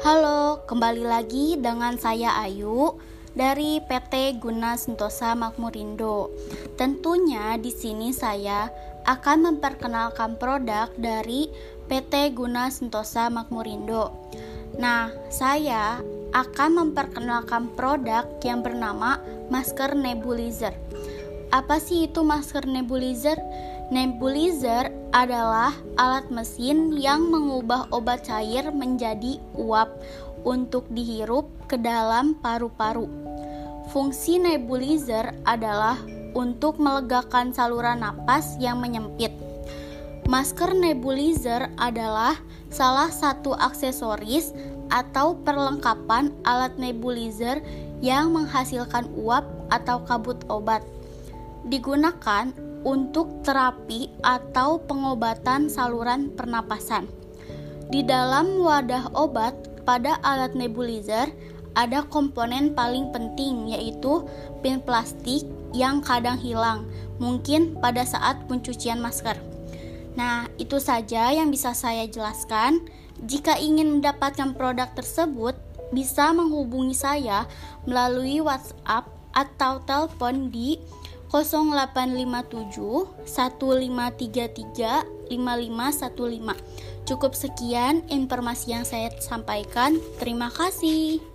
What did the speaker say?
Halo, kembali lagi dengan saya Ayu dari PT Guna Sentosa Makmurindo. Tentunya di sini saya akan memperkenalkan produk dari PT Guna Sentosa Makmurindo. Nah, saya akan memperkenalkan produk yang bernama masker nebulizer. Apa sih itu masker nebulizer? Nebulizer adalah alat mesin yang mengubah obat cair menjadi uap untuk dihirup ke dalam paru-paru. Fungsi nebulizer adalah untuk melegakan saluran napas yang menyempit. Masker nebulizer adalah salah satu aksesoris atau perlengkapan alat nebulizer yang menghasilkan uap atau kabut obat. Digunakan untuk terapi atau pengobatan saluran pernapasan. Di dalam wadah obat pada alat nebulizer ada komponen paling penting yaitu pin plastik yang kadang hilang, mungkin pada saat pencucian masker. Nah, itu saja yang bisa saya jelaskan. Jika ingin mendapatkan produk tersebut, bisa menghubungi saya melalui WhatsApp atau telepon di 0857 1533 5515. Cukup sekian informasi yang saya sampaikan. Terima kasih.